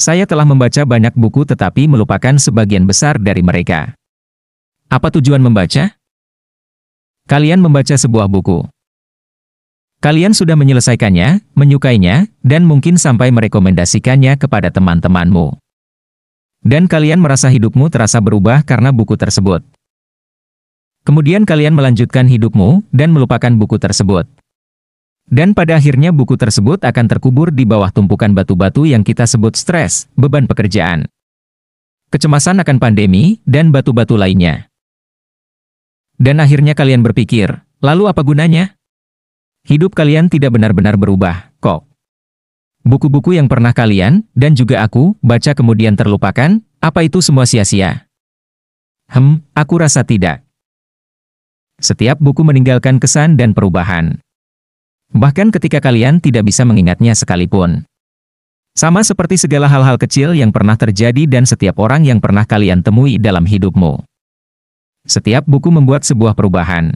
Saya telah membaca banyak buku tetapi melupakan sebagian besar dari mereka. Apa tujuan membaca? Kalian membaca sebuah buku. Kalian sudah menyelesaikannya, menyukainya, dan mungkin sampai merekomendasikannya kepada teman-temanmu. Dan kalian merasa hidupmu terasa berubah karena buku tersebut. Kemudian kalian melanjutkan hidupmu dan melupakan buku tersebut. Dan pada akhirnya buku tersebut akan terkubur di bawah tumpukan batu-batu yang kita sebut stres, beban pekerjaan, kecemasan akan pandemi, dan batu-batu lainnya. Dan akhirnya kalian berpikir, lalu apa gunanya? Hidup kalian tidak benar-benar berubah, kok. Buku-buku yang pernah kalian, dan juga aku, baca kemudian terlupakan, apa itu semua sia-sia? Hem, aku rasa tidak. Setiap buku meninggalkan kesan dan perubahan. Bahkan ketika kalian tidak bisa mengingatnya sekalipun. Sama seperti segala hal-hal kecil yang pernah terjadi dan setiap orang yang pernah kalian temui dalam hidupmu. Setiap buku membuat sebuah perubahan.